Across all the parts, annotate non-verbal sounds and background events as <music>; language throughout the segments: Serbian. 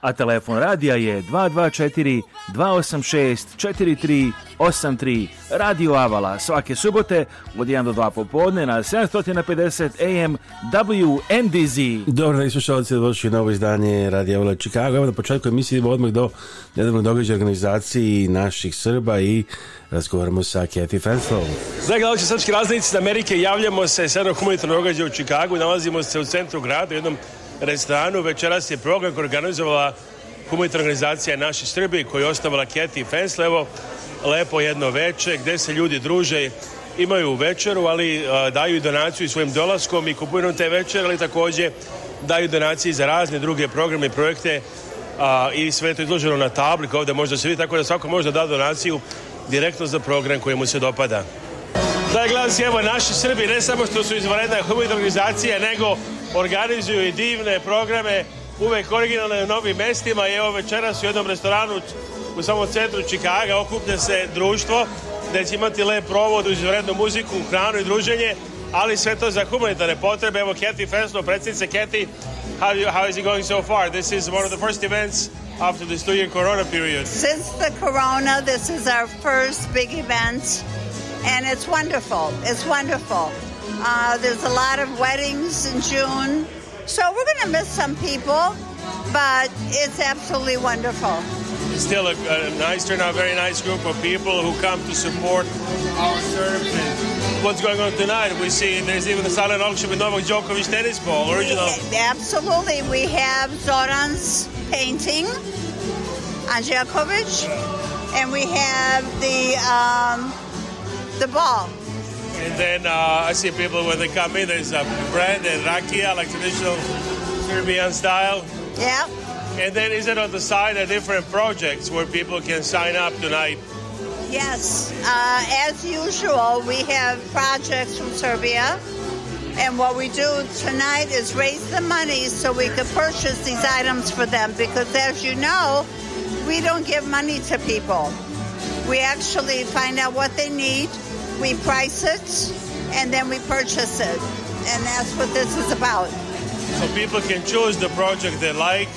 a telefon radija je 224 286 4383 Radio Avala svake subote od 1 do 2 popodne na 750 AM WNDZ. Dobro da islušalci došli novo izdanje Radio Avala Čikago. Evo na početku emisije idemo odmah do nedavno događaja organizaciji naših Srba i razgovaramo sa Fenslow. Zdaj, Zagledavajući srpski raznici iz Amerike javljamo se jednog humanitarno događaja u Čikagu. Nalazimo se u centru grada u jednom restoranu. Večeras je program koji organizovala humanitarna organizacija Naši Srbi koji je ostavila Keti i Fenslevo. Lepo jedno veče gdje se ljudi druže imaju večeru, ali e, daju i donaciju svojim dolaskom i kupujem te večere, ali također daju donacije za razne druge programe i projekte i sve to izloženo na tabli ovdje možda se vidi, tako da svako možda da donaciju direktno za program koji mu se dopada. Da, glas, evo, naši Srbi ne samo što su izvanredna humanitarna organizacija, nego organizuju i divne programe, uvek originalne u novim mestima i evo večeras u jednom restoranu u samom centru Čikaga okuplja se društvo gde će imati lep provod uz vrednu muziku, hranu i druženje, ali sve to za humanitarne potrebe. Evo Kathy Fesno, predsjednice Kathy, how, you, how is it going so far? This is one of the first events after this two-year corona period. Since the corona, this is our first big event, and it's wonderful. It's wonderful. Uh, there's a lot of weddings in June. So we're going to miss some people, but it's absolutely wonderful. Still a, a nice turnout, very nice group of people who come to support our service what's going on tonight. We see there's even a silent auction with Novak Djokovic tennis ball, original. We, absolutely. We have Zoran's painting on Djokovic, and we have the um, the ball. And then uh, I see people when they come in, there's a bread and rakia, like traditional Serbian style. Yeah. And then is it on the side of different projects where people can sign up tonight? Yes. Uh, as usual, we have projects from Serbia. And what we do tonight is raise the money so we could purchase these items for them because, as you know, we don't give money to people. We actually find out what they need we price it and then we purchase it. And that's what this is about. So people can choose the project they like.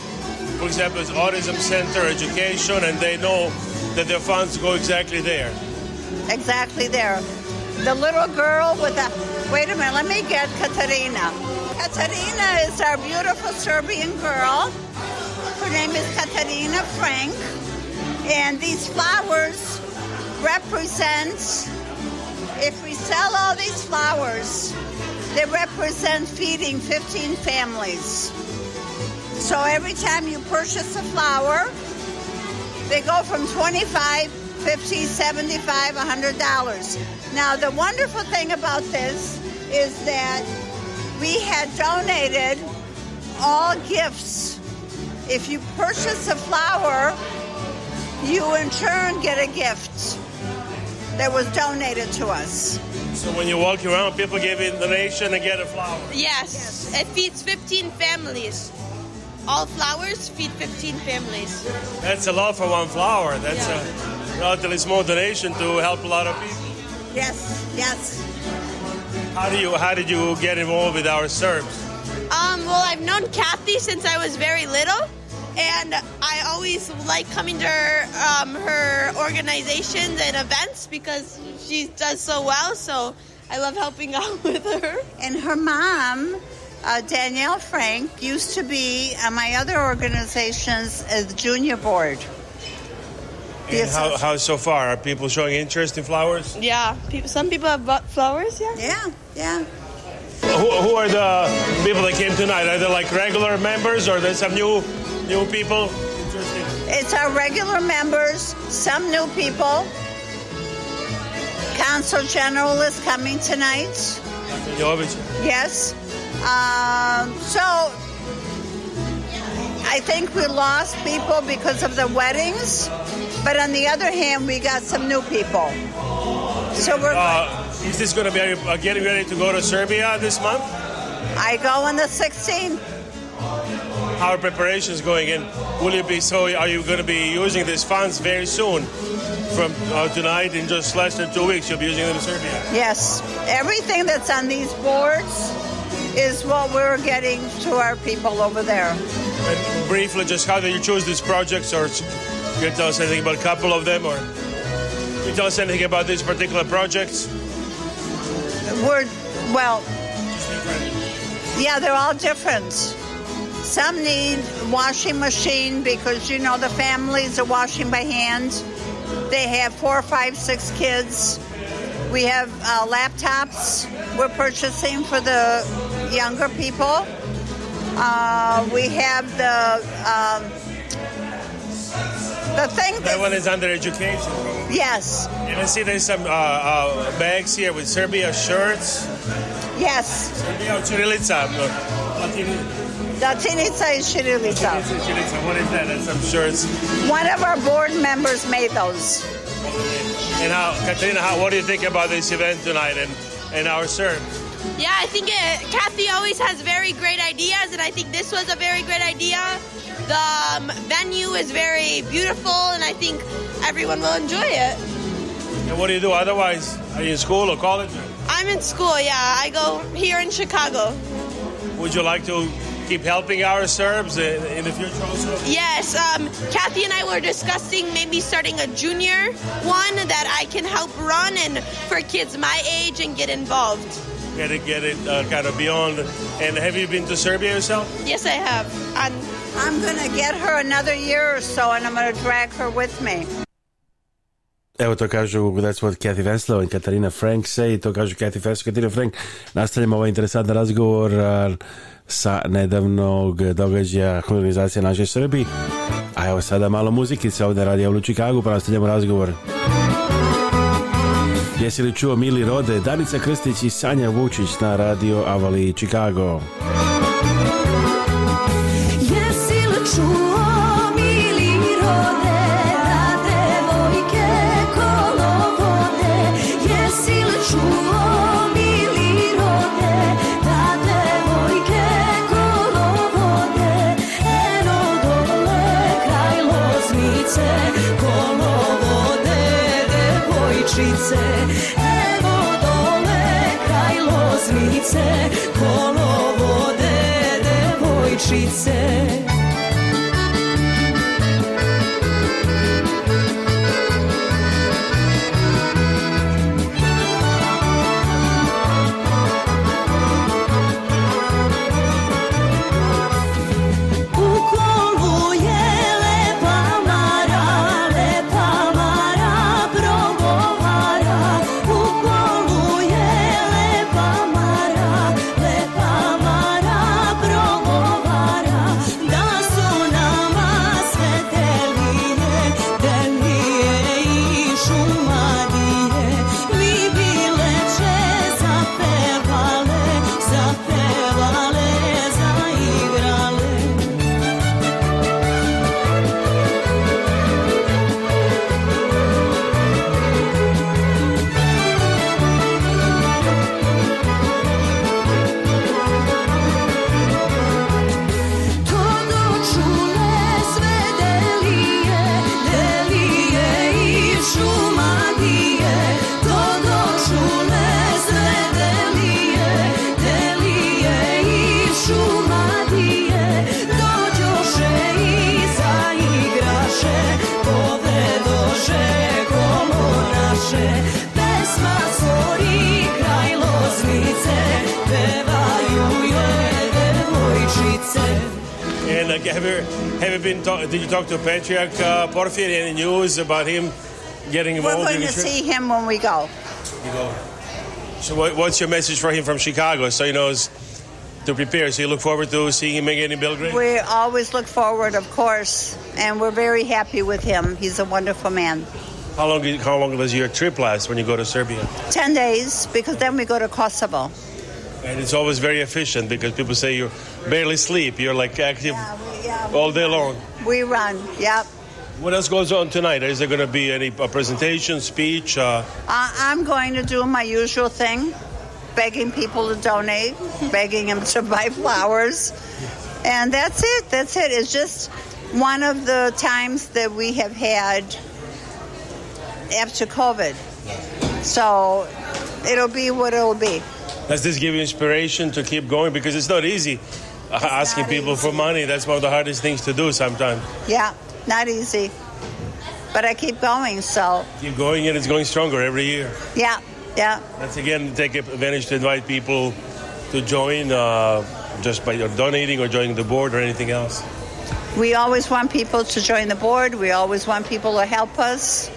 For example, it's Autism Center Education, and they know that their funds go exactly there. Exactly there. The little girl with the. Wait a minute, let me get Katarina. Katarina is our beautiful Serbian girl. Her name is Katarina Frank. And these flowers represent if we sell all these flowers, they represent feeding 15 families. So every time you purchase a flower, they go from 25, 50, 75, 100 dollars. Now the wonderful thing about this is that we had donated all gifts. If you purchase a flower, you in turn get a gift that was donated to us. So when you walk around, people give in donation and get a flower. Yes, yes. it feeds 15 families. All flowers feed 15 families. That's a lot for one flower. That's yeah. a relatively small donation to help a lot of people. Yes, yes. How do you? How did you get involved with our Serbs? Um, well, I've known Kathy since I was very little and I always like coming to her, um, her organizations and events because she does so well. So I love helping <laughs> out with her. And her mom, uh, Danielle Frank, used to be on uh, my other organizations as uh, junior board. And how, how so far? Are people showing interest in flowers? Yeah, people, some people have bought flowers. Yeah. Yeah, yeah. Who, who are the people that came tonight? Are they like regular members or there's some new new people? It's our regular members, some new people. Council General is coming tonight. Yes. Um, so I think we lost people because of the weddings, but on the other hand, we got some new people. So we're. Uh, is this going to be uh, getting ready to go to Serbia this month? I go on the 16th. How are preparations going? And will you be so? Are you going to be using these funds very soon? From uh, tonight, in just less than two weeks, you'll be using them in Serbia. Yes, everything that's on these boards is what we're getting to our people over there. And briefly, just how did you choose these projects, or you can tell us anything about a couple of them, or? Can you tell us anything about this particular project? We're, well, yeah, they're all different. Some need washing machine because, you know, the families are washing by hand. They have four, five, six kids. We have uh, laptops we're purchasing for the younger people. Uh, we have the... Uh, the thing that, that one is under education. Yes. You can see there's some uh, uh, bags here with Serbia shirts. Yes. Serbia Chirilica. Latinica is Chirilica. is Chirilica. What is that? That's some shirts. One of our board members made those. And how, Katrina, how, what do you think about this event tonight and, and our Serbs? Yeah, I think it, uh, Kathy always has very great ideas, and I think this was a very great idea. The um, venue is very beautiful, and I think everyone will enjoy it. And what do you do otherwise? Are you in school or college? I'm in school, yeah. I go here in Chicago. Would you like to keep helping our Serbs in the future also? Yes, um, Kathy and I were discussing maybe starting a junior one that I can help run and for kids my age and get involved. Get it, get it, uh, kind of beyond. And have you been to Serbia yourself? Yes, I have. I'm going to get her another year or so and I'm going to drag her with me. Evo to kažu That's what Kathy Veslo i Katarina Frank say, to kažu Kathy Veslo i Katarina Frank. Nastavljamo ovaj interesantan razgovor sa nedavnog događaja kolonizacije naše Srbi. A evo sada malo muzikice ovdje radi u Čikagu, pa nastavljamo razgovor. Jesi li čuo Mili Rode, Danica Krstić i Sanja Vučić na radio Avali Chicago. Katowice did you talk to Patriarch uh, Porfir? Any news about him getting involved? We're going to see him when we go. You go. So, what, what's your message for him from Chicago so he knows to prepare? So, you look forward to seeing him again in Belgrade? We always look forward, of course, and we're very happy with him. He's a wonderful man. How long, how long does your trip last when you go to Serbia? 10 days, because then we go to Kosovo. And it's always very efficient because people say you barely sleep. You're like active yeah, we, yeah, all day long. We run, yep. What else goes on tonight? Is there going to be any uh, presentation, speech? Uh? uh... I'm going to do my usual thing, begging people to donate, begging them to buy flowers. And that's it. That's it. It's just one of the times that we have had after COVID. So it'll be what it'll be does this give you inspiration to keep going? Because it's not easy uh, it's asking not people easy. for money. That's one of the hardest things to do sometimes. Yeah, not easy. But I keep going, so. Keep going, and it's going stronger every year. Yeah, yeah. Let's again take advantage to invite people to join uh, just by donating or joining the board or anything else. We always want people to join the board. We always want people to help us.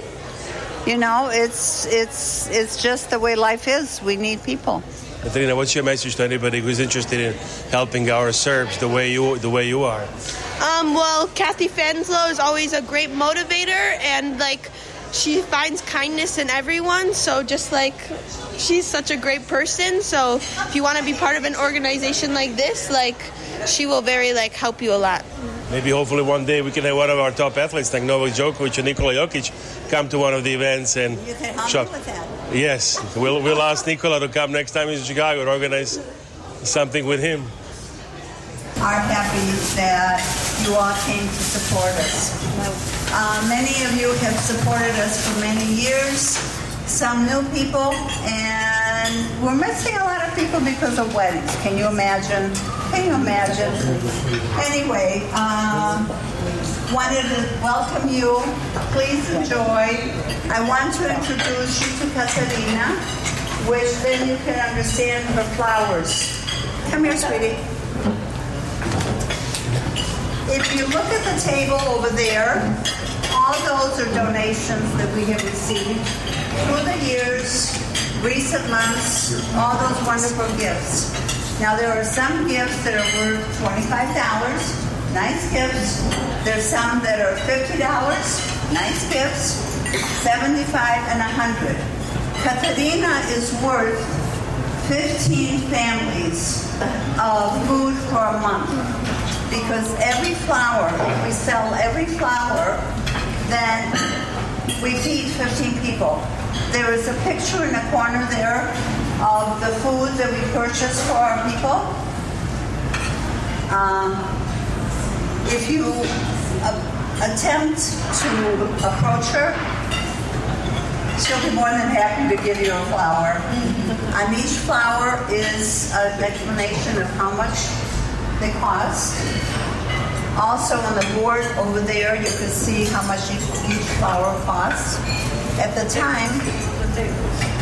You know, it's it's it's just the way life is. We need people. Katrina, what's your message to anybody who's interested in helping our Serbs the way you the way you are? Um, well, Kathy Fanslow is always a great motivator, and like she finds kindness in everyone. So just like she's such a great person, so if you want to be part of an organization like this, like she will very like help you a lot maybe hopefully one day we can have one of our top athletes like Novak Djokovic and Nikola Jokic come to one of the events and you can shop. With that. Yes, we'll, we'll ask Nikola to come next time he's in Chicago and organize something with him. I'm happy that you all came to support us. Uh, many of you have supported us for many years, some new people, and and we're missing a lot of people because of weddings. Can you imagine? Can you imagine? Anyway, um, wanted to welcome you. Please enjoy. I want to introduce you to Katarina, which then you can understand her flowers. Come here, sweetie. If you look at the table over there, all those are donations that we have received through the years recent months, all those wonderful gifts. Now there are some gifts that are worth twenty-five dollars, nice gifts. There's some that are fifty dollars, nice gifts, seventy-five and a hundred. Katarina is worth fifteen families of food for a month because every flower, we sell every flower, then we feed fifteen people. There is a picture in the corner there of the food that we purchased for our people. Um, if you uh, attempt to approach her, she'll be more than happy to give you a flower. <laughs> and each flower is an explanation of how much they cost. Also on the board over there, you can see how much each flower costs. At the time,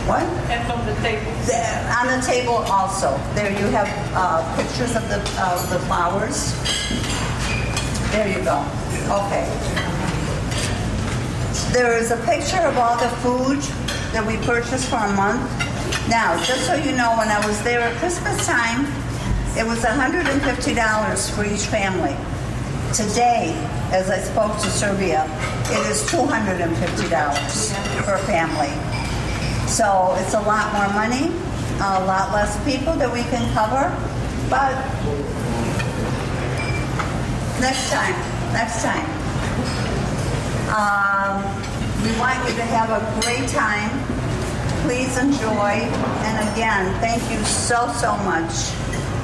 what? And from the table. The, on the table also. There you have uh, pictures of the, of the flowers. There you go. Okay. There is a picture of all the food that we purchased for a month. Now, just so you know, when I was there at Christmas time, it was $150 for each family. Today, as I spoke to Serbia, it is $250 per family. So it's a lot more money, a lot less people that we can cover, but next time, next time. Um, we want you to have a great time. Please enjoy. And again, thank you so, so much.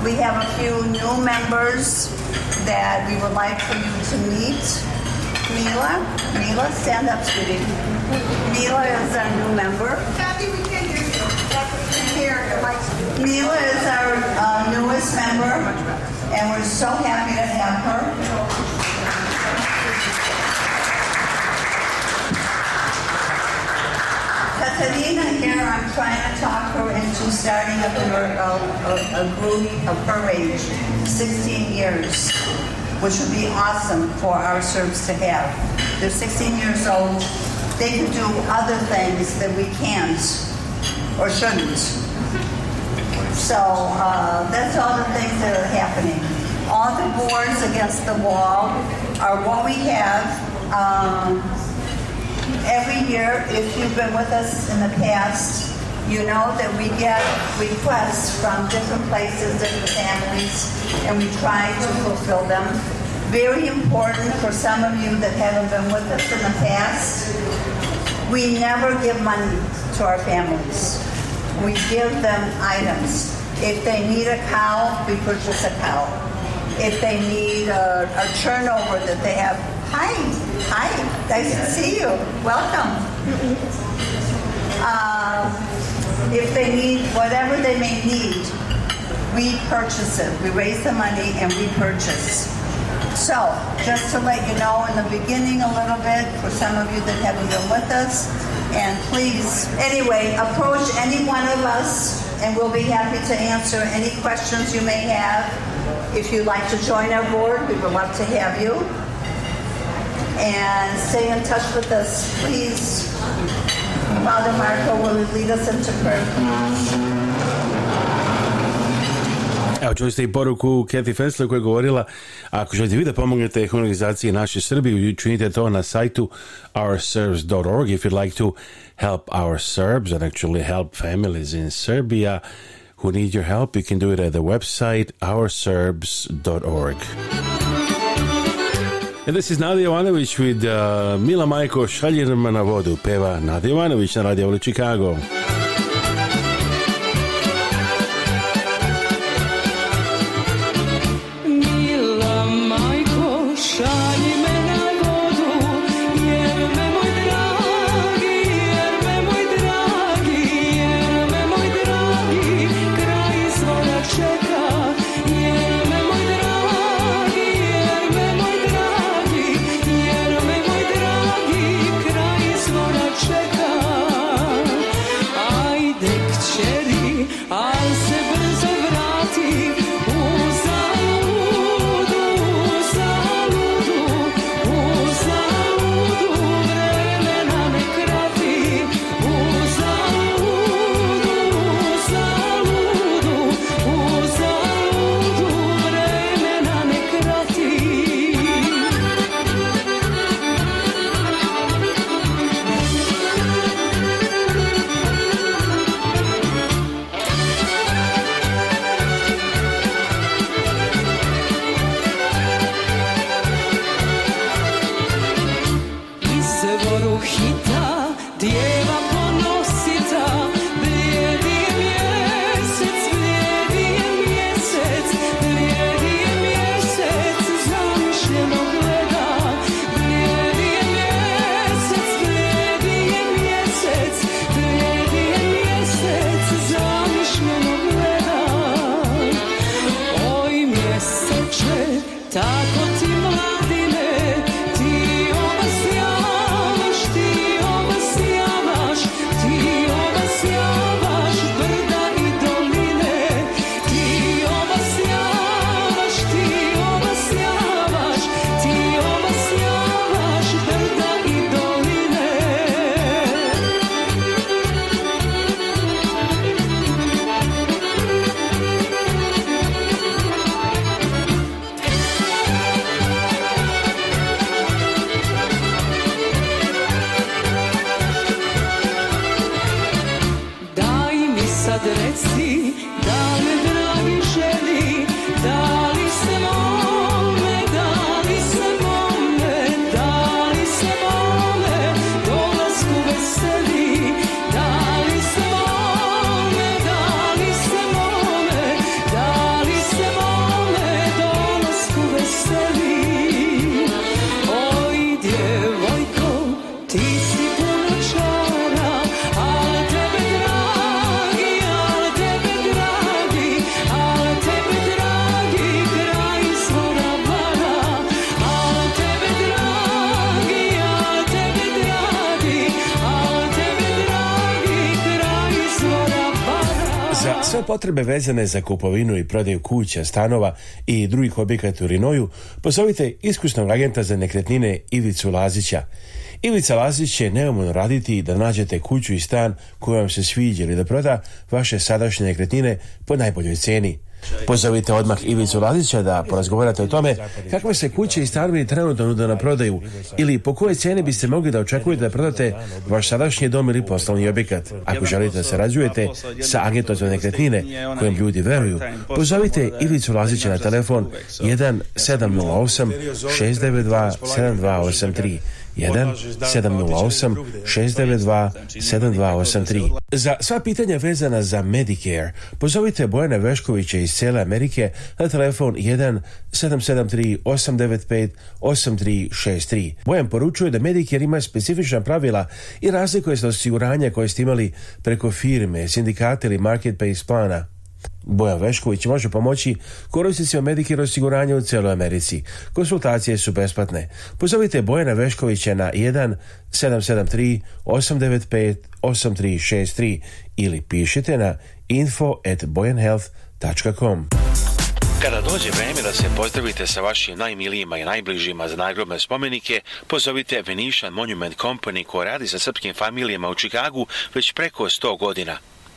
We have a few new members that we would like for you to meet. Mila, Mila, stand up, sweetie. Mila is our new member. Mila is our uh, newest member, and we're so happy to have her. Catalina here, I'm trying to talk starting a, a, a group, a age, 16 years, which would be awesome for our service to have. They're 16 years old. They can do other things that we can't or shouldn't. So uh, that's all the things that are happening. All the boards against the wall are what we have. Um, every year, if you've been with us in the past, you know that we get requests from different places, different families, and we try to fulfill them. Very important for some of you that haven't been with us in the past. We never give money to our families. We give them items. If they need a cow, we purchase a cow. If they need a, a turnover that they have, hi, hi, nice to see you, welcome. Uh, if they need whatever they may need, we purchase it. We raise the money and we purchase. So, just to let you know in the beginning a little bit, for some of you that haven't been with us, and please, anyway, approach any one of us and we'll be happy to answer any questions you may have. If you'd like to join our board, we would love to have you. And stay in touch with us, please. Father Marco will lead us into prayer. Evo, čuli ste i poruku Kathy Fensler koja je govorila ako želite vi da pomognete humanizaciji naše Srbije, učinite to na sajtu ourserbs.org if you'd like to help our Serbs and actually help families in Serbia who need your help, you can do it at the website ourserbs.org. And this is Nadia Ivanovic with uh, Mila Majko Šaljerom na vodu peva Nadia Ivanovic na Radio Chicago. Chicago. potrebe vezane za kupovinu i prodaju kuća, stanova i drugih objekata u Rinoju, pozovite iskusnog agenta za nekretnine Ivicu Lazića. Ivica Lazić će neumno raditi da nađete kuću i stan koji vam se sviđa ili da proda vaše sadašnje nekretnine po najboljoj cijeni. Pozovite odmah Ivicu Lazića da porazgovarate o tome kakve se kuće i stanovi trenutno nude na prodaju ili po koje cijene biste mogli da očekujete da prodate vaš sadašnji dom ili poslovni objekat. Ako želite da se razvijete sa agentom nekretnine kojem ljudi veruju, pozovite Ivicu Lazića na telefon 708 692 7283. 1 708 692 7283. Za sva pitanja vezana za Medicare pozovite Bojana Veškovića iz cijele Amerike na telefon 1 773 895 8363. Bojan poručuje da Medicare ima specifična pravila i razlikuje se od osiguranja koje ste imali preko firme, sindikata ili marketplace plana. Bojan Vešković može pomoći korisnicima se Medicare osiguranje u cijeloj Americi. Konsultacije su besplatne. Pozovite Bojana Veškovića na 1 773 895 8363 ili pišite na info at bojanhealth.com. Kada dođe vreme da se pozdravite sa vašim najmilijima i najbližima za nagrobne spomenike, pozovite Venetian Monument Company koja radi sa srpskim familijama u Čikagu već preko 100 godina.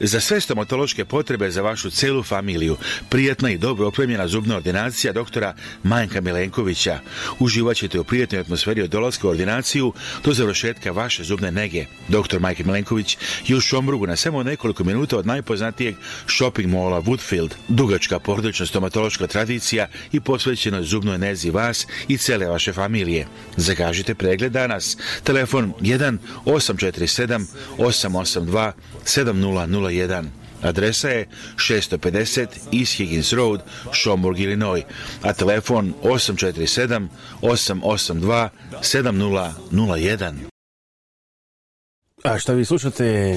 Za sve stomatološke potrebe za vašu celu familiju, prijetna i dobro opremljena zubna ordinacija doktora Majka Milenkovića. Uživat ćete u prijetnoj atmosferi od dolaska u ordinaciju do završetka vaše zubne nege. Doktor Majko Milenković je u Šombrugu na samo nekoliko minuta od najpoznatijeg shopping mola Woodfield. Dugačka porodična stomatološka tradicija i posvećena zubnoj nezi vas i cele vaše familije. Zagažite pregled danas. Telefon 1 847 882 700 1. Adresa je 650 East Higgins Road, Schaumburg, Illinois, a telefon 847 882 7001. A što vi slušate?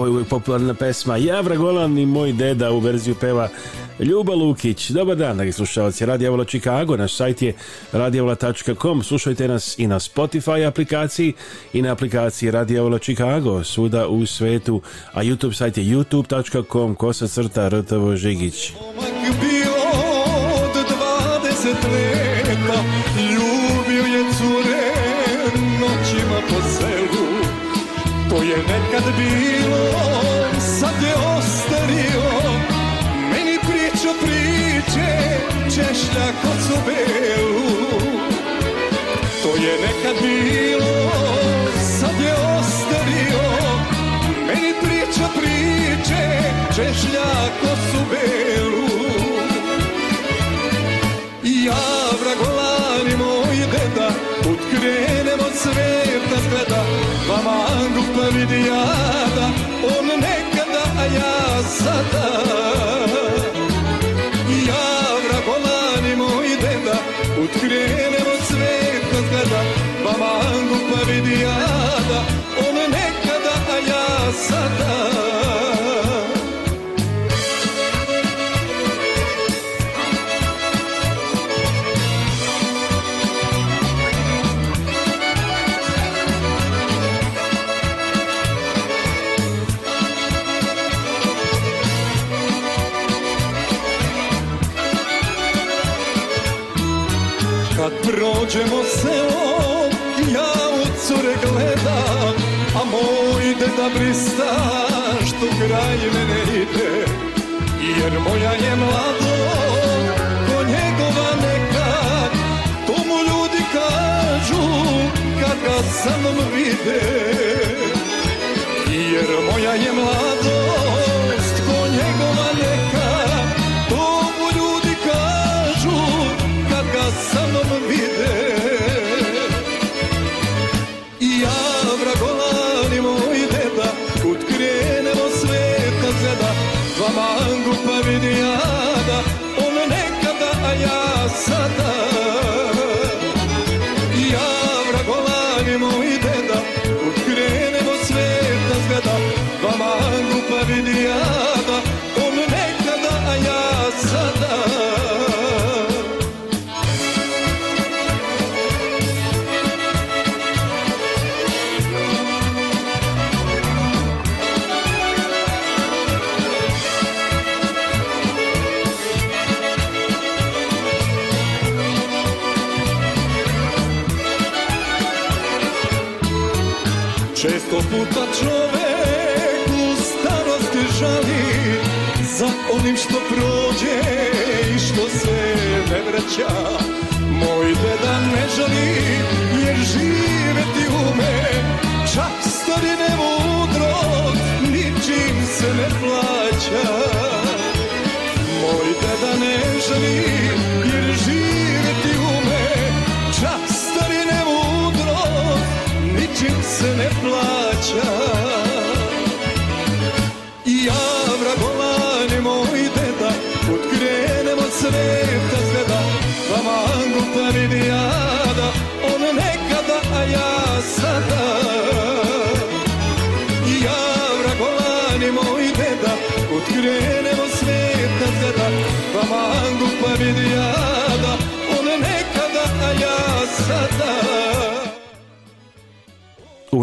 ovo je uvijek popularna pesma. Javra Golan i moj deda u verziju peva Ljuba Lukić. Dobar dan, dragi slušalci. Vola Chicago, naš sajt je radijavola.com. Slušajte nas i na Spotify aplikaciji i na aplikaciji Vola Chicago, svuda u svetu. A YouTube sajt je youtube.com, kosa crta, rtvo Žigić. Kad prođemo selo, ja u cure gledam, a moj deda brista što kraj mene ide, jer moja je mlado, ko njegova neka, to mu ljudi kažu kad ga sa mnom vide, jer moja je mlado, sa mnom vide Sto puta čovek u starosti žali Za onim što prođe i što se ne vraća Moj deda ne žali jer u ume Čak starine mudro ničim se ne plaća Moj deda ne žali ne plaća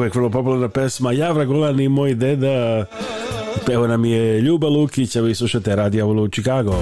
uvek vrlo popularna pesma Javra Golan i moj deda Peo nam je Ljuba Lukić, a vi slušate Radija u Chicago.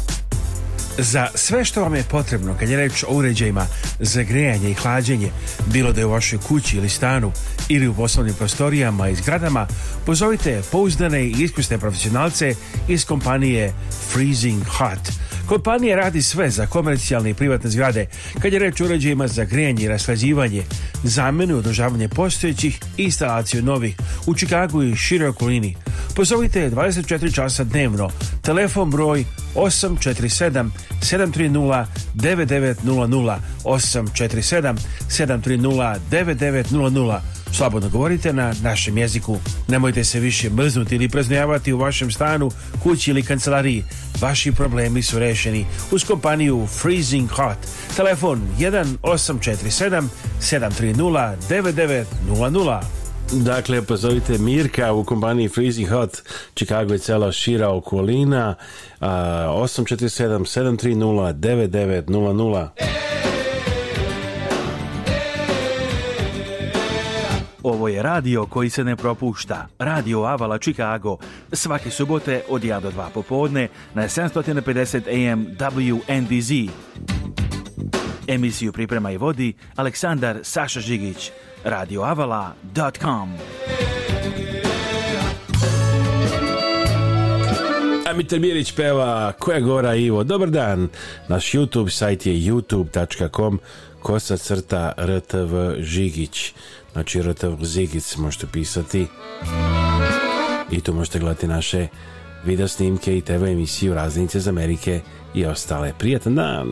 Za sve što vam je potrebno kad je reč o uređajima za grejanje i hlađenje, bilo da je u vašoj kući ili stanu ili u poslovnim prostorijama i zgradama, pozovite pouzdane i iskusne profesionalce iz kompanije Freezing Hot – Kompanija radi sve za komercijalne i privatne zgrade, kad je reč o uređajima za grijanje i raslađivanje, zamenu i održavanje postojećih i instalaciju novih u Čikagu i široj okolini. Pozovite 24 časa dnevno, telefon broj 847 730 9900 847 730 9900 slobodno govorite na našem jeziku. Nemojte se više mrznuti ili preznojavati u vašem stanu, kući ili kancelariji. Vaši problemi su rešeni uz kompaniju Freezing Hot. Telefon 1847 730 9900. Dakle, pozovite Mirka u kompaniji Freezing Hot, Čikago je cela šira okolina, 847 730 9900. Ovo je radio koji se ne propušta. Radio Avala Chicago. Svake subote od 1 do 2 popodne na 750 AM WNDZ. Emisiju priprema i vodi Aleksandar Saša Žigić. radioavala.com Amitar mirić peva Koja gora Ivo, dobar dan Naš YouTube sajt je youtube.com Kosa rtv Žigić na čirotov Zigic možete pisati i tu možete gledati naše video snimke i TV emisiju Raznice za Amerike i ostale. Prijatan dan!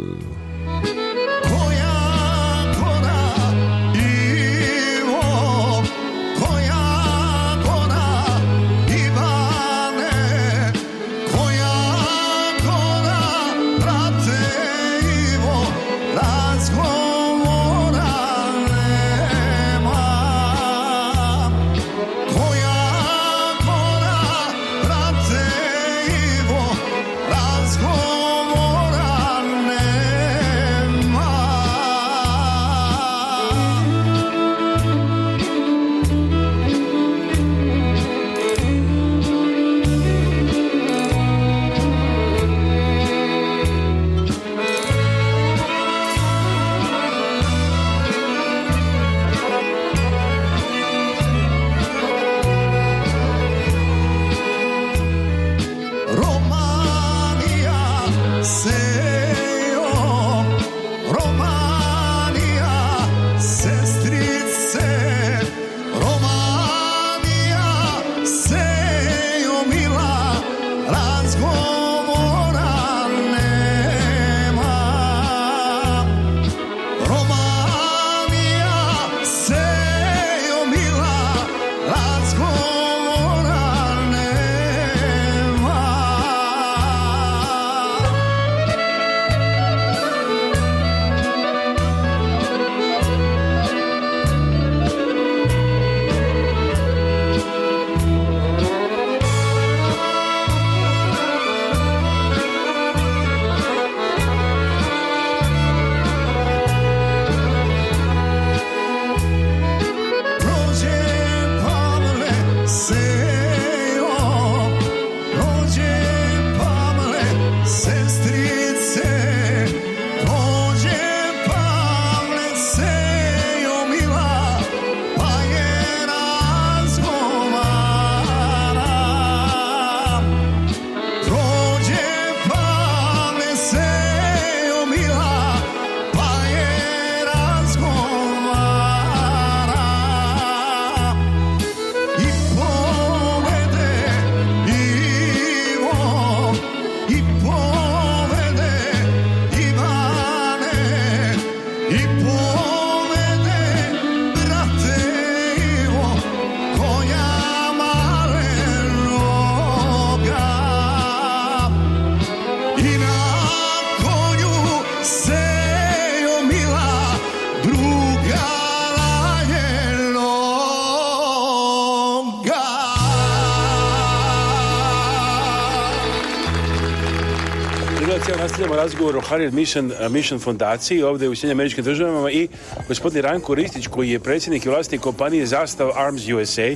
razgovor o Mission, Mission fondaciji ovdje u Sjedinjim američkim državama i gospodin Ranko Ristić koji je predsjednik i vlasnik kompanije Zastav Arms USA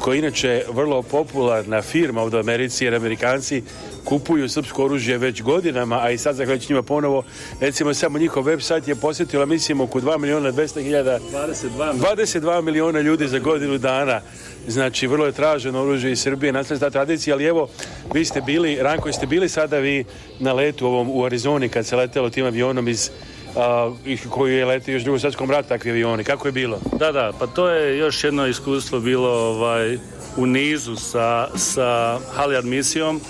koja je inače vrlo popularna firma ovdje u Americi jer Amerikanci kupuju srpsko oružje već godinama, a i sad zahvaljujući njima ponovo, recimo samo njihov website je posjetila, mislim, oko 2 milijuna 200 hiljada... 22, miliona ljudi za godinu dana znači vrlo je traženo oružje iz Srbije, nastavlja ta tradicija, ali evo, vi ste bili, Ranko, ste bili sada vi na letu ovom u Arizoni kad se letelo tim avionom iz uh, koji je letio još u drugom svjetskom ratu takvi avioni. Kako je bilo? Da, da, pa to je još jedno iskustvo bilo ovaj, u nizu sa, sa misijom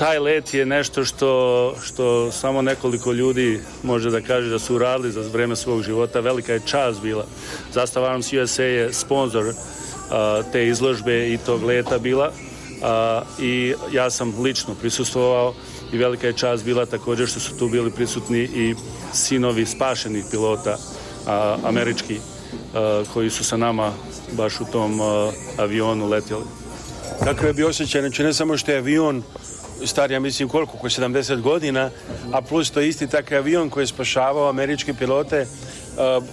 taj let je nešto što, što samo nekoliko ljudi može da kaže da su uradili za vreme svog života. Velika je čast bila. Zastava Arms USA je sponsor te izložbe i tog leta bila. I ja sam lično prisustvovao i velika je čast bila također što su tu bili prisutni i sinovi spašenih pilota američki koji su sa nama baš u tom avionu letjeli. je bi osjećaj, znači ne samo što je avion star ja mislim koliko, oko 70 godina, a plus to isti takav avion koji je spašavao američke pilote,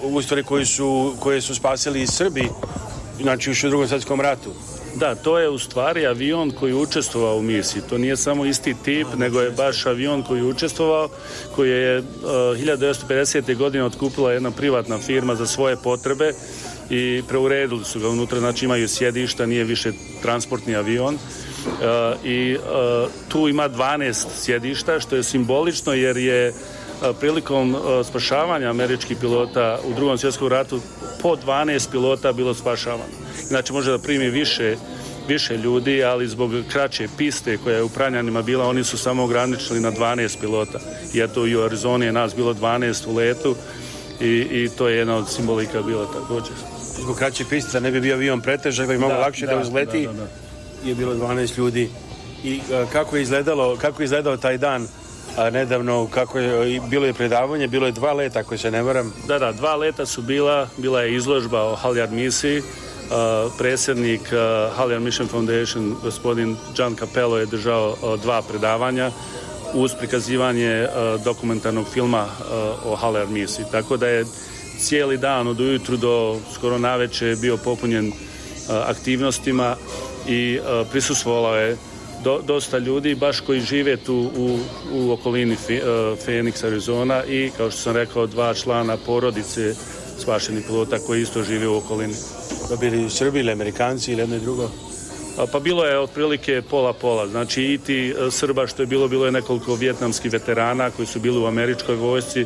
uh, stvari koji su, koje su spasili iz Srbi, znači još u drugom svjetskom ratu. Da, to je u stvari avion koji je učestvovao u misiji. To nije samo isti tip, nego je znači. baš avion koji je učestvovao, koji je 1950. Uh, godine otkupila jedna privatna firma za svoje potrebe i preuredili su ga unutra, znači imaju sjedišta, nije više transportni avion i e, tu ima 12 sjedišta što je simbolično jer je e, prilikom e, spašavanja američkih pilota u drugom svjetskom ratu po 12 pilota bilo spašavano. Znači može da primi više više ljudi, ali zbog kraće piste koja je u Pranjanima bila, oni su samo ograničili na 12 pilota. I eto i u Arizoni je nas bilo 12 u letu i, i to je jedna od simbolika bila također. Zbog kraće piste ne bi bio avion pretežak, bi da mogao lakše da, uzleti je bilo 12 ljudi i e, kako je izgledalo, kako je izgledao taj dan nedavno kako je, bilo je predavanje, bilo je dva leta ako se ne varam. Da, da, dva leta su bila, bila je izložba o Halyard misiji, e, predsjednik uh, Mission Foundation gospodin Gian Capello je držao dva predavanja uz prikazivanje dokumentarnog filma o Halian misiji. Tako da je cijeli dan od ujutru do skoro naveče bio popunjen aktivnostima i e, prisustvovalo je dosta ljudi baš koji žive tu u, u okolini e, Phoenix, Arizona i kao što sam rekao dva člana porodice spašenih pilota koji isto žive u okolini. Da bili Srbi ili Amerikanci ili jedno i drugo? Pa bilo je otprilike pola-pola, znači i ti e, Srba što je bilo, bilo je nekoliko vjetnamskih veterana koji su bili u američkoj vojsci, e,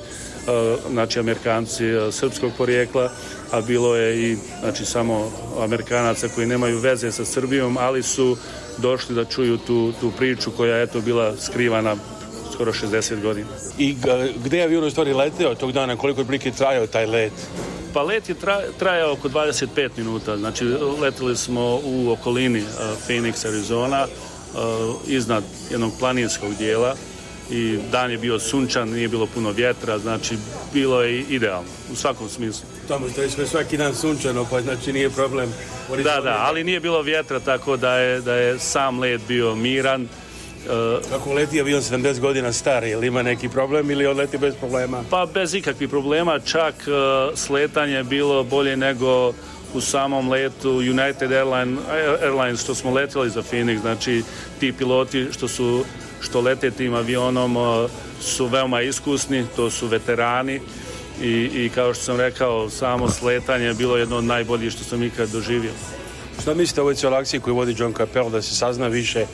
znači Amerikanci e, srpskog porijekla, a bilo je i znači, samo Amerikanaca koji nemaju veze sa Srbijom, ali su došli da čuju tu, tu priču koja je eto bila skrivana skoro 60 godina. I gdje je avion u stvari leteo tog dana? Koliko je prilike trajao taj let? Pa let je trajao oko 25 minuta, znači letili smo u okolini e, Phoenix, Arizona, e, iznad jednog planinskog dijela i dan je bio sunčan, nije bilo puno vjetra, znači bilo je idealno u svakom smislu. Tamo što smo svaki dan sunčano, pa znači nije problem. Da, da, ali nije bilo vjetra, tako da je, da je sam let bio miran Uh, Kako leti avion 70 godina stari je ima neki problem ili on leti bez problema? Pa bez ikakvih problema, čak uh, sletanje je bilo bolje nego u samom letu United Airlines, Airlines što smo letjeli za Phoenix, znači ti piloti što su što lete tim avionom uh, su veoma iskusni, to su veterani i, kao što sam rekao, samo sletanje je bilo jedno od najboljih što sam ikad doživio. Šta mislite o ovoj cijeloj koju vodi John Capel da se sazna više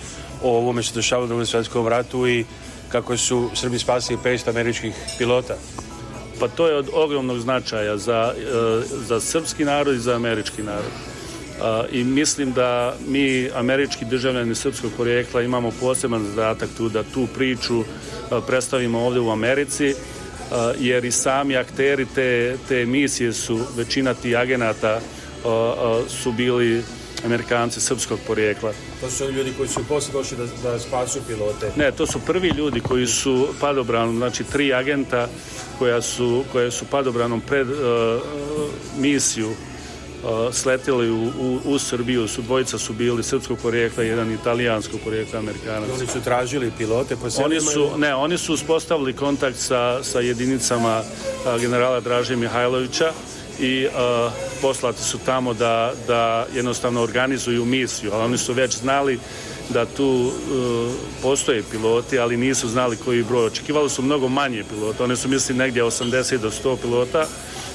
o ovome što dešava u drugom svjetskom ratu i kako su Srbi spasili 500 američkih pilota. Pa to je od ogromnog značaja za, eh, za srpski narod i za američki narod. Eh, I mislim da mi, američki državljani srpskog porijekla, imamo poseban zadatak tu da tu priču eh, predstavimo ovdje u Americi, jer i sami akteri te, te misije su, većina tih agenata su bili Amerikanci srpskog porijekla. To su ljudi koji su poslije došli da, da spasu pilote? Ne, to su prvi ljudi koji su padobranom, znači tri agenta koja su, koje su padobranom pred e, misiju uh, e, sletili u, u, Srbiju. Su, dvojica su bili srpskog porijekla, jedan italijanskog porijekla Amerikanac. Oni su tražili pilote? oni su, ne, oni su uspostavili kontakt sa, sa jedinicama generala Draže Mihajlovića i e, poslati su tamo da, da jednostavno organizuju misiju, ali oni su već znali da tu e, postoje piloti, ali nisu znali koji broj. Očekivali su mnogo manje pilota, oni su mislili negdje 80 do 100 pilota,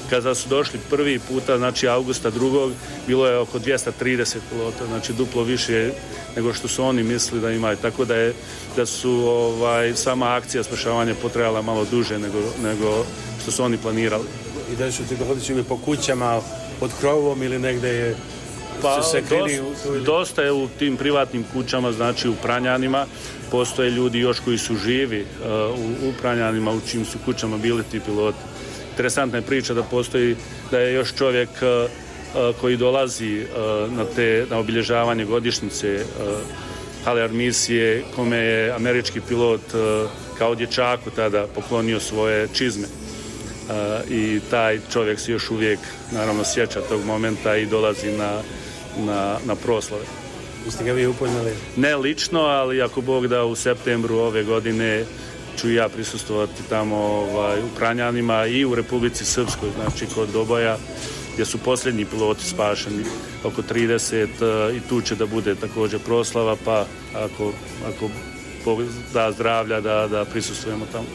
kada su došli prvi puta, znači augusta drugog, bilo je oko 230 pilota, znači duplo više nego što su oni mislili da imaju. Tako da, je, da su ovaj, sama akcija spašavanja potrajala malo duže nego, nego što su oni planirali i da su hoditi po kućama, pod krovom ili negdje je pa, se Dosta, dosta je u tim privatnim kućama, znači u Pranjanima. Postoje ljudi još koji su živi uh, u, u Pranjanima, u čim su kućama bili ti piloti. Interesantna je priča da postoji, da je još čovjek uh, uh, koji dolazi na, te, na obilježavanje godišnjice Haler armisije kome je američki pilot kao dječaku tada poklonio svoje čizme i taj čovjek se još uvijek naravno sjeća tog momenta i dolazi na, na, na proslave. Jeste ga vi upoznali? Ne lično, ali ako Bog da u septembru ove godine ću ja prisustovati tamo ovaj, u Pranjanima i u Republici Srpskoj, znači kod Doboja gdje su posljednji piloti spašeni oko 30 e, i tu će da bude također proslava pa ako, ako da zdravlja da, da prisustujemo tamo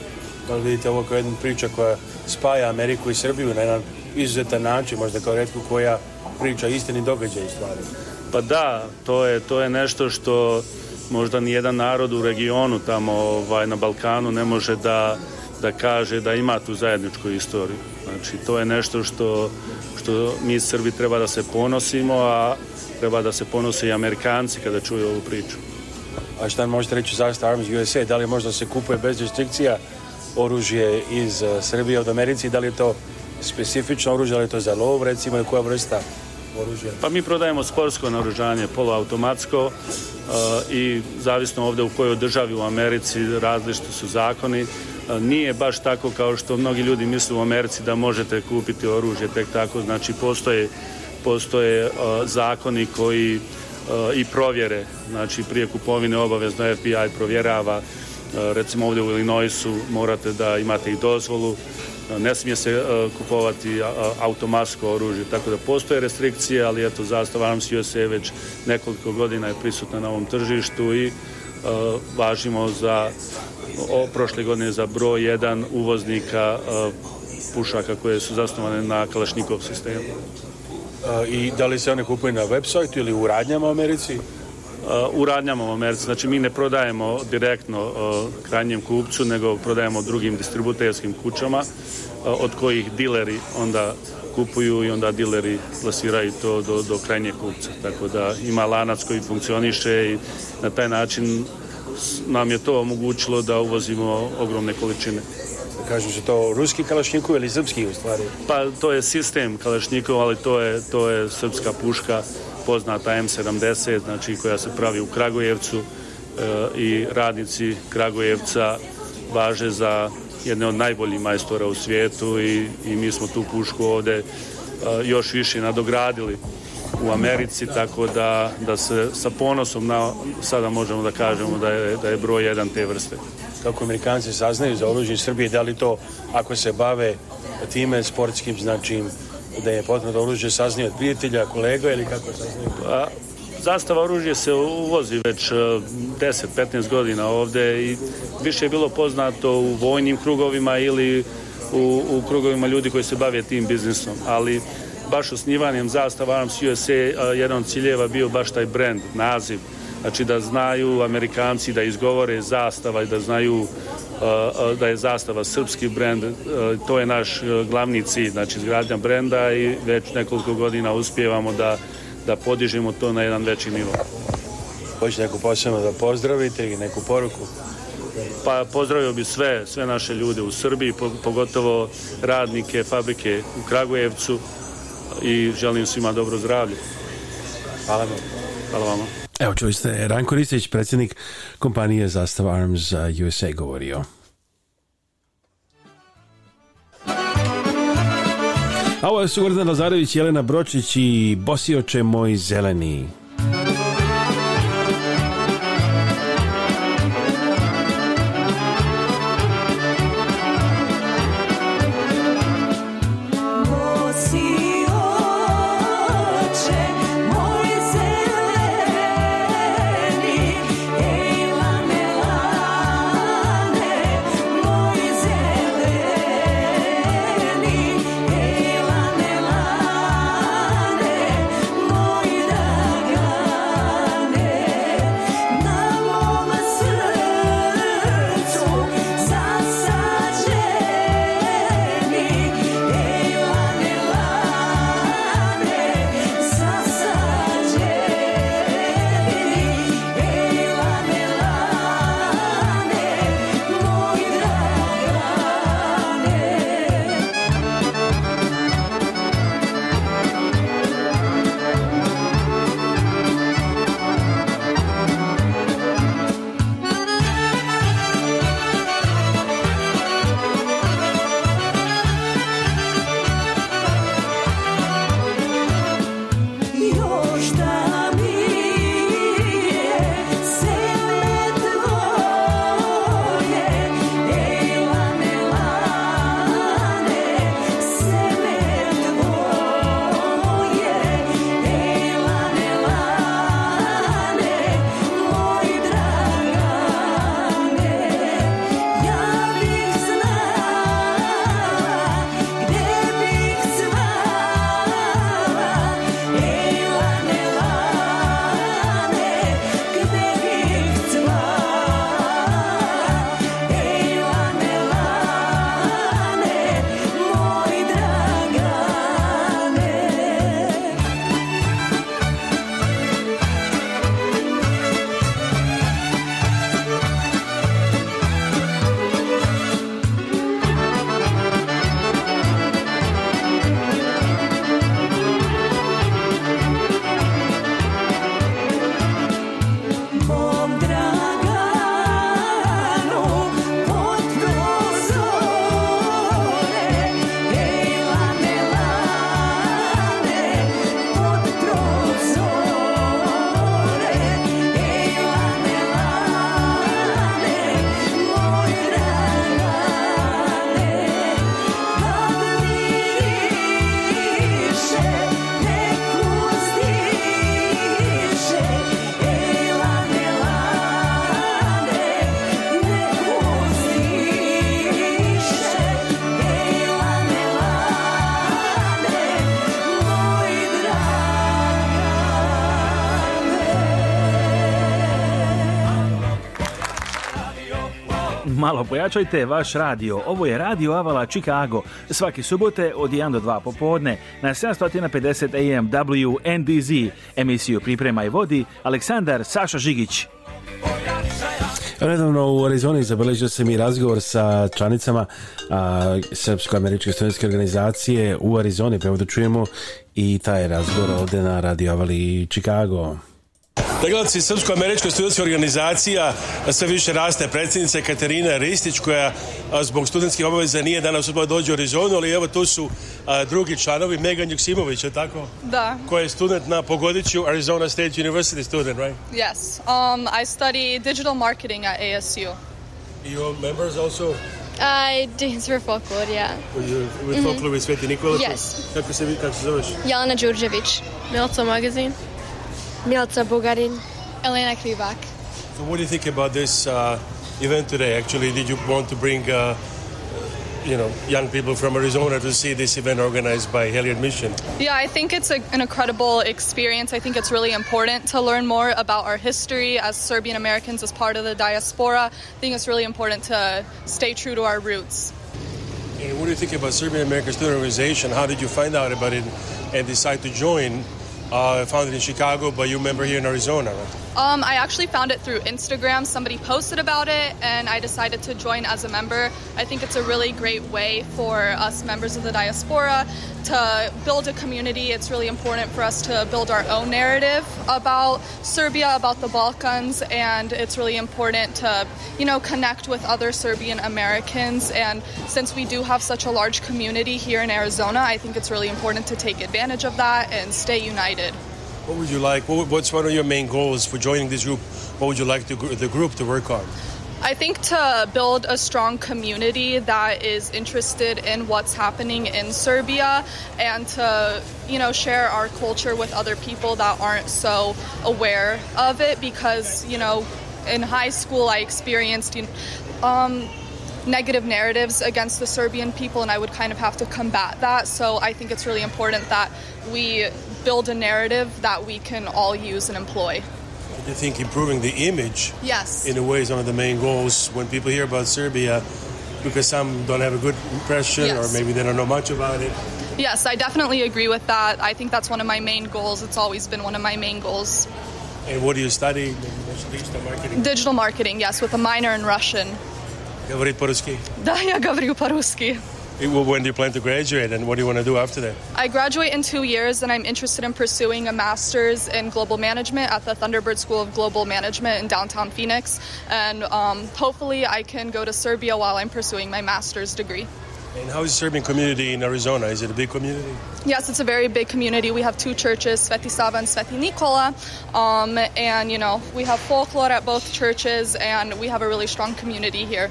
ali vidite ovo kao jedna priča koja spaja Ameriku i Srbiju na jedan izuzetan način, možda kao redku koja priča istini događaj i stvari. Pa da, to je, to je nešto što možda ni jedan narod u regionu tamo ovaj, na Balkanu ne može da, da kaže da ima tu zajedničku istoriju. Znači, to je nešto što, što mi Srbi treba da se ponosimo, a treba da se ponose i Amerikanci kada čuju ovu priču. A šta možete reći za Arms USA? Da li možda se kupuje bez restrikcija oružje iz e, Srbije od Americi, da li je to specifično oružje, da li je to za lov, recimo, i koja vrsta oružja? Pa mi prodajemo sportsko naružanje, poluautomatsko e, i zavisno ovdje u kojoj državi u Americi različiti su zakoni. E, nije baš tako kao što mnogi ljudi misle u Americi da možete kupiti oružje tek tako, znači postoje, postoje zakoni koji i provjere, znači prije kupovine obavezno FBI provjerava E, recimo ovdje u Illinoisu morate da imate i dozvolu, e, ne smije se e, kupovati automatsko oružje, tako da postoje restrikcije, ali eto, zastava Arms USA već nekoliko godina je prisutna na ovom tržištu i važimo za o, prošle godine za broj jedan uvoznika pušaka koje su zasnovane na Kalašnikov sistemu. I da li se one kupuju na web sajtu ili u radnjama u Americi? Eh, u radnjama u Americi. Znači mi ne prodajemo direktno eh, krajnjem kupcu, nego prodajemo drugim distributerskim kućama eh, od kojih dileri onda kupuju i onda dileri plasiraju to do, do krajnjeg kupca. Tako da ima lanac koji funkcioniše i na taj način nam je to omogućilo da uvozimo ogromne količine. Kažem se to ruski kalašnjikov ili srpski u stvari? Pa to je sistem kalašnjikov, ali to je, to je srpska puška poznata M70 znači koja se pravi u Kragujevcu e, i radnici Kragujevca važe za jedne od najboljih majstora u svijetu i, i mi smo tu pušku ovdje e, još više nadogradili u Americi, tako da, da se sa ponosom na, sada možemo da kažemo da je, da je broj jedan te vrste. Kako Amerikanci saznaju za oružje Srbije, da li to ako se bave time sportskim, znači da je poznato oružje saznije od prijatelja, kolega ili kako saznije? Zastava oružje se uvozi već 10-15 e, godina ovdje i više je bilo poznato u vojnim krugovima ili u, u krugovima ljudi koji se bave tim biznisom, ali baš osnivanjem zastava Arms USA e, jedan od ciljeva bio baš taj brand, naziv, znači da znaju Amerikanci da izgovore zastava i da znaju da je zastava srpski brend, to je naš glavni cilj, znači izgradnja brenda i već nekoliko godina uspijevamo da, da podižemo to na jedan veći nivo. Hoćete neku posebno da pozdravite i neku poruku? Pa pozdravio bi sve, sve naše ljude u Srbiji, pogotovo radnike fabrike u Kragujevcu i želim svima dobro zdravlje. Hvala vam. Hvala vama. Evo čuli ste, Ranko Ristić, predsjednik kompanije Zastava Arms USA govorio. A ovo je Gordana Lazarević, Jelena Bročić i Bosioče moj zeleni. malo pojačajte vaš radio. Ovo je Radio Avala Chicago. Svaki subote od 1 do 2 popodne na 750 AM WNDZ. Emisiju priprema i vodi Aleksandar Saša Žigić. Redovno u Arizoni zabeležio sam i razgovor sa članicama Srpsko-američke studentske organizacije u Arizoni, pa da čujemo i taj razgovor ovdje na Radio Avali Chicago. Teglaci Srpsko-američkoj studentskoj organizacija sve više raste predsjednica Katerina Ristić koja zbog studentskih obaveza nije danas odmah dođe u Arizonu, ali evo tu su drugi članovi, Megan Juksimović, je tako? Da. Koja je student na Pogodiću Arizona State University student, right? Yes. Um, I study digital marketing at ASU. You members also? I dance for folklore, yeah. with mm-hmm. folklore with Sveti Nikola? Yes. Kako se, kako se zoveš? Jelena Đurđević. Milco Magazine. Mielca Bugarin. Elena Krivak. So what do you think about this uh, event today? Actually, did you want to bring, uh, you know, young people from Arizona to see this event organized by Hilliard Mission? Yeah, I think it's a, an incredible experience. I think it's really important to learn more about our history as Serbian Americans as part of the diaspora. I think it's really important to stay true to our roots. And what do you think about Serbian American Student Organization? How did you find out about it and decide to join uh, I found it in Chicago, but you remember here in Arizona, right? Um, I actually found it through Instagram. Somebody posted about it, and I decided to join as a member. I think it's a really great way for us members of the diaspora to build a community, it's really important for us to build our own narrative about Serbia, about the Balkans, and it's really important to, you know, connect with other Serbian Americans. And since we do have such a large community here in Arizona, I think it's really important to take advantage of that and stay united. What would you like? What's one of your main goals for joining this group? What would you like the group to work on? I think to build a strong community that is interested in what's happening in Serbia and to, you know, share our culture with other people that aren't so aware of it because, you know, in high school I experienced um, negative narratives against the Serbian people and I would kind of have to combat that. So I think it's really important that we build a narrative that we can all use and employ. I think improving the image, yes, in a way is one of the main goals. When people hear about Serbia, because some don't have a good impression, yes. or maybe they don't know much about it. Yes, I definitely agree with that. I think that's one of my main goals. It's always been one of my main goals. And what do you study? Digital marketing. Digital marketing, yes, with a minor in Russian. Говорит по-русски? Да, я говорю по-русски. When do you plan to graduate and what do you want to do after that? I graduate in two years and I'm interested in pursuing a master's in global management at the Thunderbird School of Global Management in downtown Phoenix. And um, hopefully I can go to Serbia while I'm pursuing my master's degree. And how is the Serbian community in Arizona? Is it a big community? Yes, it's a very big community. We have two churches, Sveti Sava and Sveti Nikola. Um, and, you know, we have folklore at both churches and we have a really strong community here.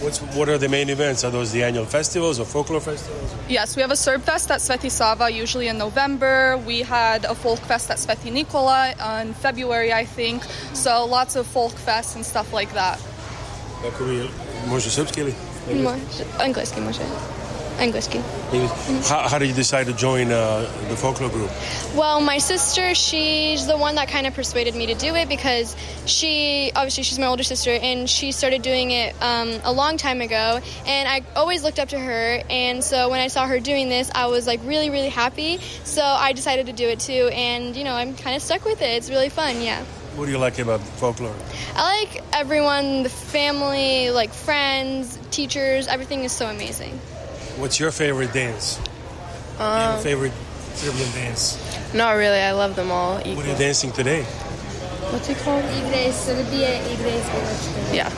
What's, what are the main events? Are those the annual festivals or folklore festivals? Yes, we have a Serb fest at Sveti Sava usually in November. We had a folk fest at Sveti Nikola in February, I think. So lots of folk fests and stuff like that. Kako vi, može srpski ili? Može, engleski može and mm-hmm. How, how, did you decide to join uh, the folklore group? Well, my sister, she's the one that kind of persuaded me to do it because she, obviously, she's my older sister, and she started doing it um, a long time ago. And I always looked up to her, and so when I saw her doing this, I was like really, really happy. So I decided to do it too, and you know, I'm kind of stuck with it. It's really fun, yeah. What do you like about folklore? I like everyone, the family, like friends, teachers, everything is so amazing. What's your favorite dance? Um, your favorite Serbian dance? Not really. I love them all. Equal. What are you dancing today? What's it called? Igreja Serbia, Igreja Yeah.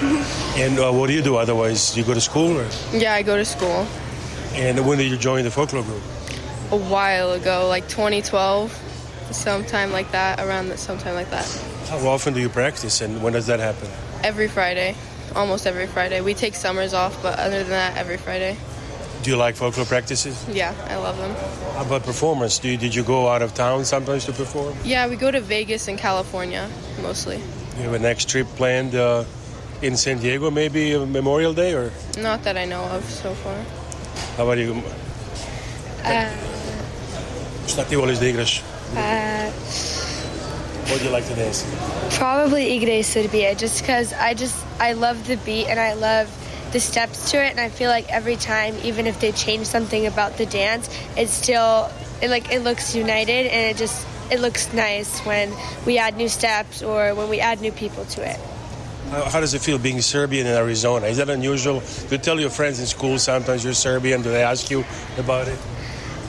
No. <laughs> and uh, what do you do otherwise? You go to school or? Yeah, I go to school. And when did you join the folklore group? A while ago, like 2012, sometime like that. Around sometime like that. How often do you practice, and when does that happen? Every Friday, almost every Friday. We take summers off, but other than that, every Friday. Do you like folklore practices? Yeah, I love them. How about performance? You, did you go out of town sometimes to perform? Yeah, we go to Vegas and California mostly. You have a next trip planned uh, in San Diego, maybe uh, Memorial Day, or? Not that I know of so far. How about you? Uh, Snapt uh, What do you like to dance? Probably Igreja Serbia, just because I just I love the beat and I love the steps to it, and I feel like every time, even if they change something about the dance, it still it like it looks united, and it just it looks nice when we add new steps or when we add new people to it. How does it feel being Serbian in Arizona? Is that unusual? Do you tell your friends in school sometimes you're Serbian? Do they ask you about it?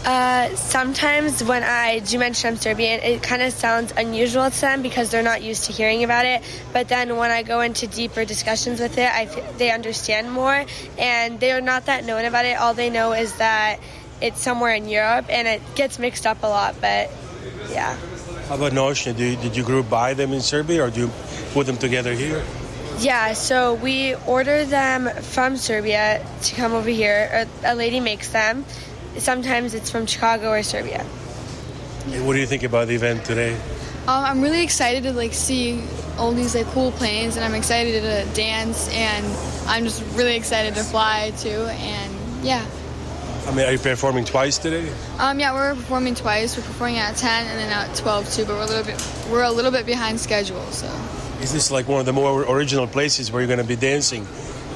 Uh, sometimes when I do mention I'm Serbian, it kind of sounds unusual to them because they're not used to hearing about it. But then when I go into deeper discussions with it, they understand more, and they are not that known about it. All they know is that it's somewhere in Europe, and it gets mixed up a lot. But yeah. How about Noshna? did you group buy them in Serbia, or do you put them together here? Yeah, so we order them from Serbia to come over here. a lady makes them sometimes it's from Chicago or Serbia. what do you think about the event today? Um, I'm really excited to like see all these like cool planes, and I'm excited to dance, and I'm just really excited to fly too, and yeah. I mean, are you performing twice today? Um, yeah, we're performing twice. We're performing at 10 and then at 12 too, but we're a little bit we're a little bit behind schedule. So. Is this like one of the more original places where you're going to be dancing?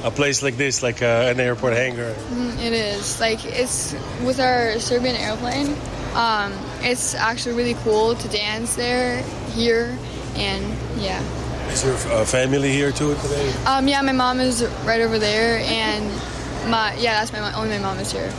a place like this, like uh, an airport hangar? Mm, it is. Like, it's with our Serbian airplane. Um, it's actually really cool to dance there, here, and yeah. Is your uh, family here too today? Um, yeah, my mom is right over there, and my yeah, that's my Only my mom is here.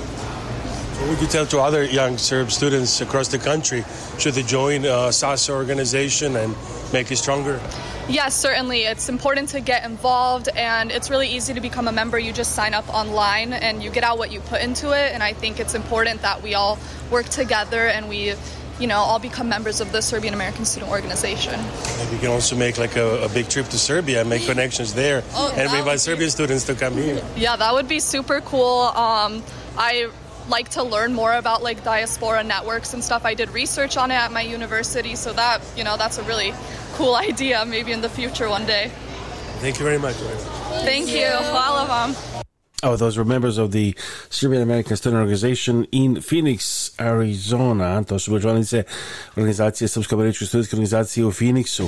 What would you tell to other young Serb students across the country? Should they join uh, SASA organization and make it stronger? Yes, certainly. It's important to get involved, and it's really easy to become a member. You just sign up online and you get out what you put into it. And I think it's important that we all work together and we you know, all become members of the Serbian American Student Organization. Maybe you can also make like a, a big trip to Serbia and make connections there, oh, and invite Serbian students to come here. Yeah, that would be super cool. Um, I like to learn more about like diaspora networks and stuff. I did research on it at my university, so that you know that's a really cool <laughs> idea. Maybe in the future one day. Thank you very much. Thank, Thank you, you. Oh, those were members of the Serbian American Student Organization in Phoenix, Arizona. To su među organizacije Srpske američke u Phoenixu.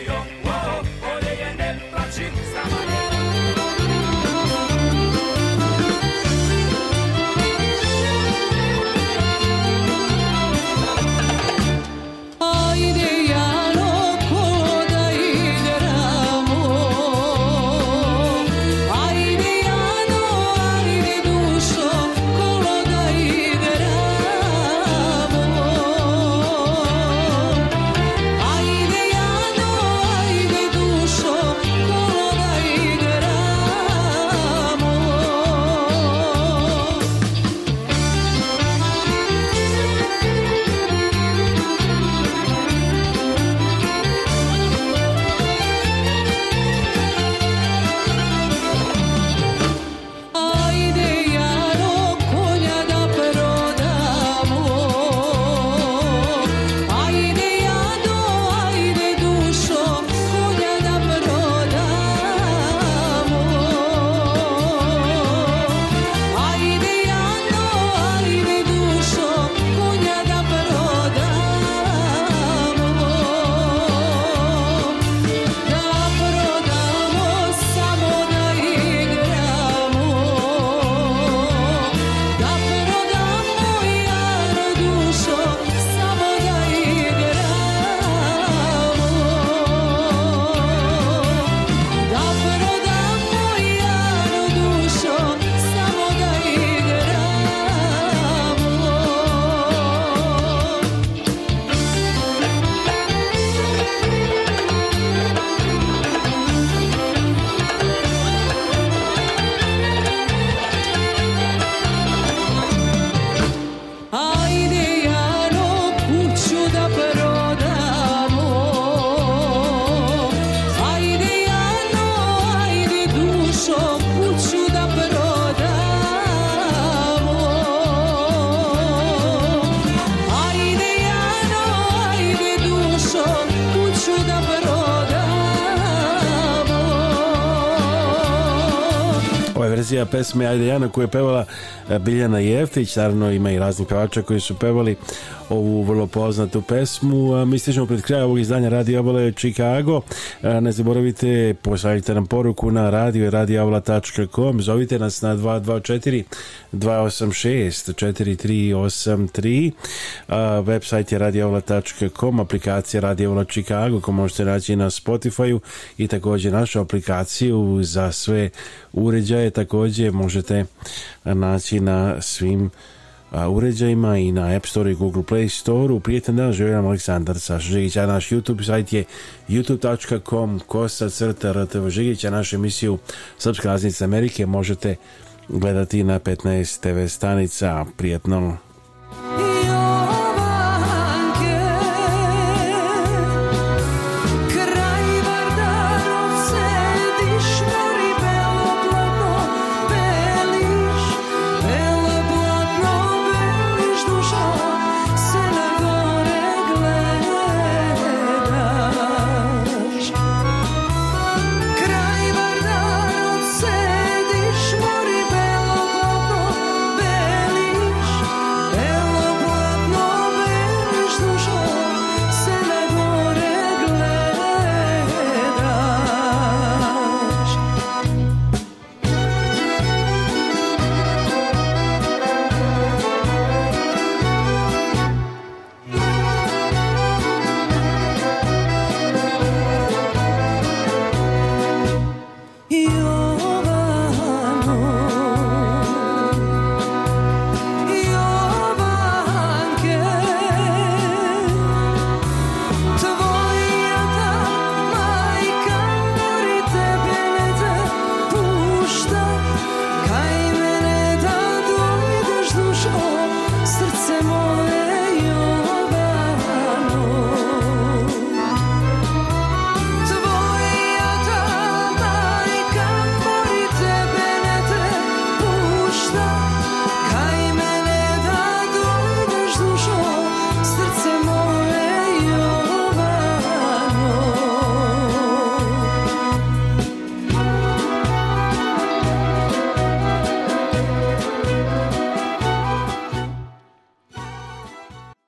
pesme Ajde Jana koju je pevala eh, Biljana Jeftić, naravno ima i raznih pevača koji su pevali ovu vrlo poznatu pesmu. A mi stižemo pred kraja ovog izdanja Radio Abole Chicago. ne zaboravite, pošaljite nam poruku na radio Zovite nas na 224 286 4383. Website je radioavla.com, aplikacija Radio Abla Chicago koju možete naći na Spotify-u i također našu aplikaciju za sve uređaje također možete naći na svim uređajima i na App Store i Google Play Store. U prijetan dan želim Aleksandar Saša a naš YouTube sajt je youtube.com kosa crta rtv Žigić, našu emisiju Srpska raznica Amerike možete gledati na 15 TV stanica. Prijetno!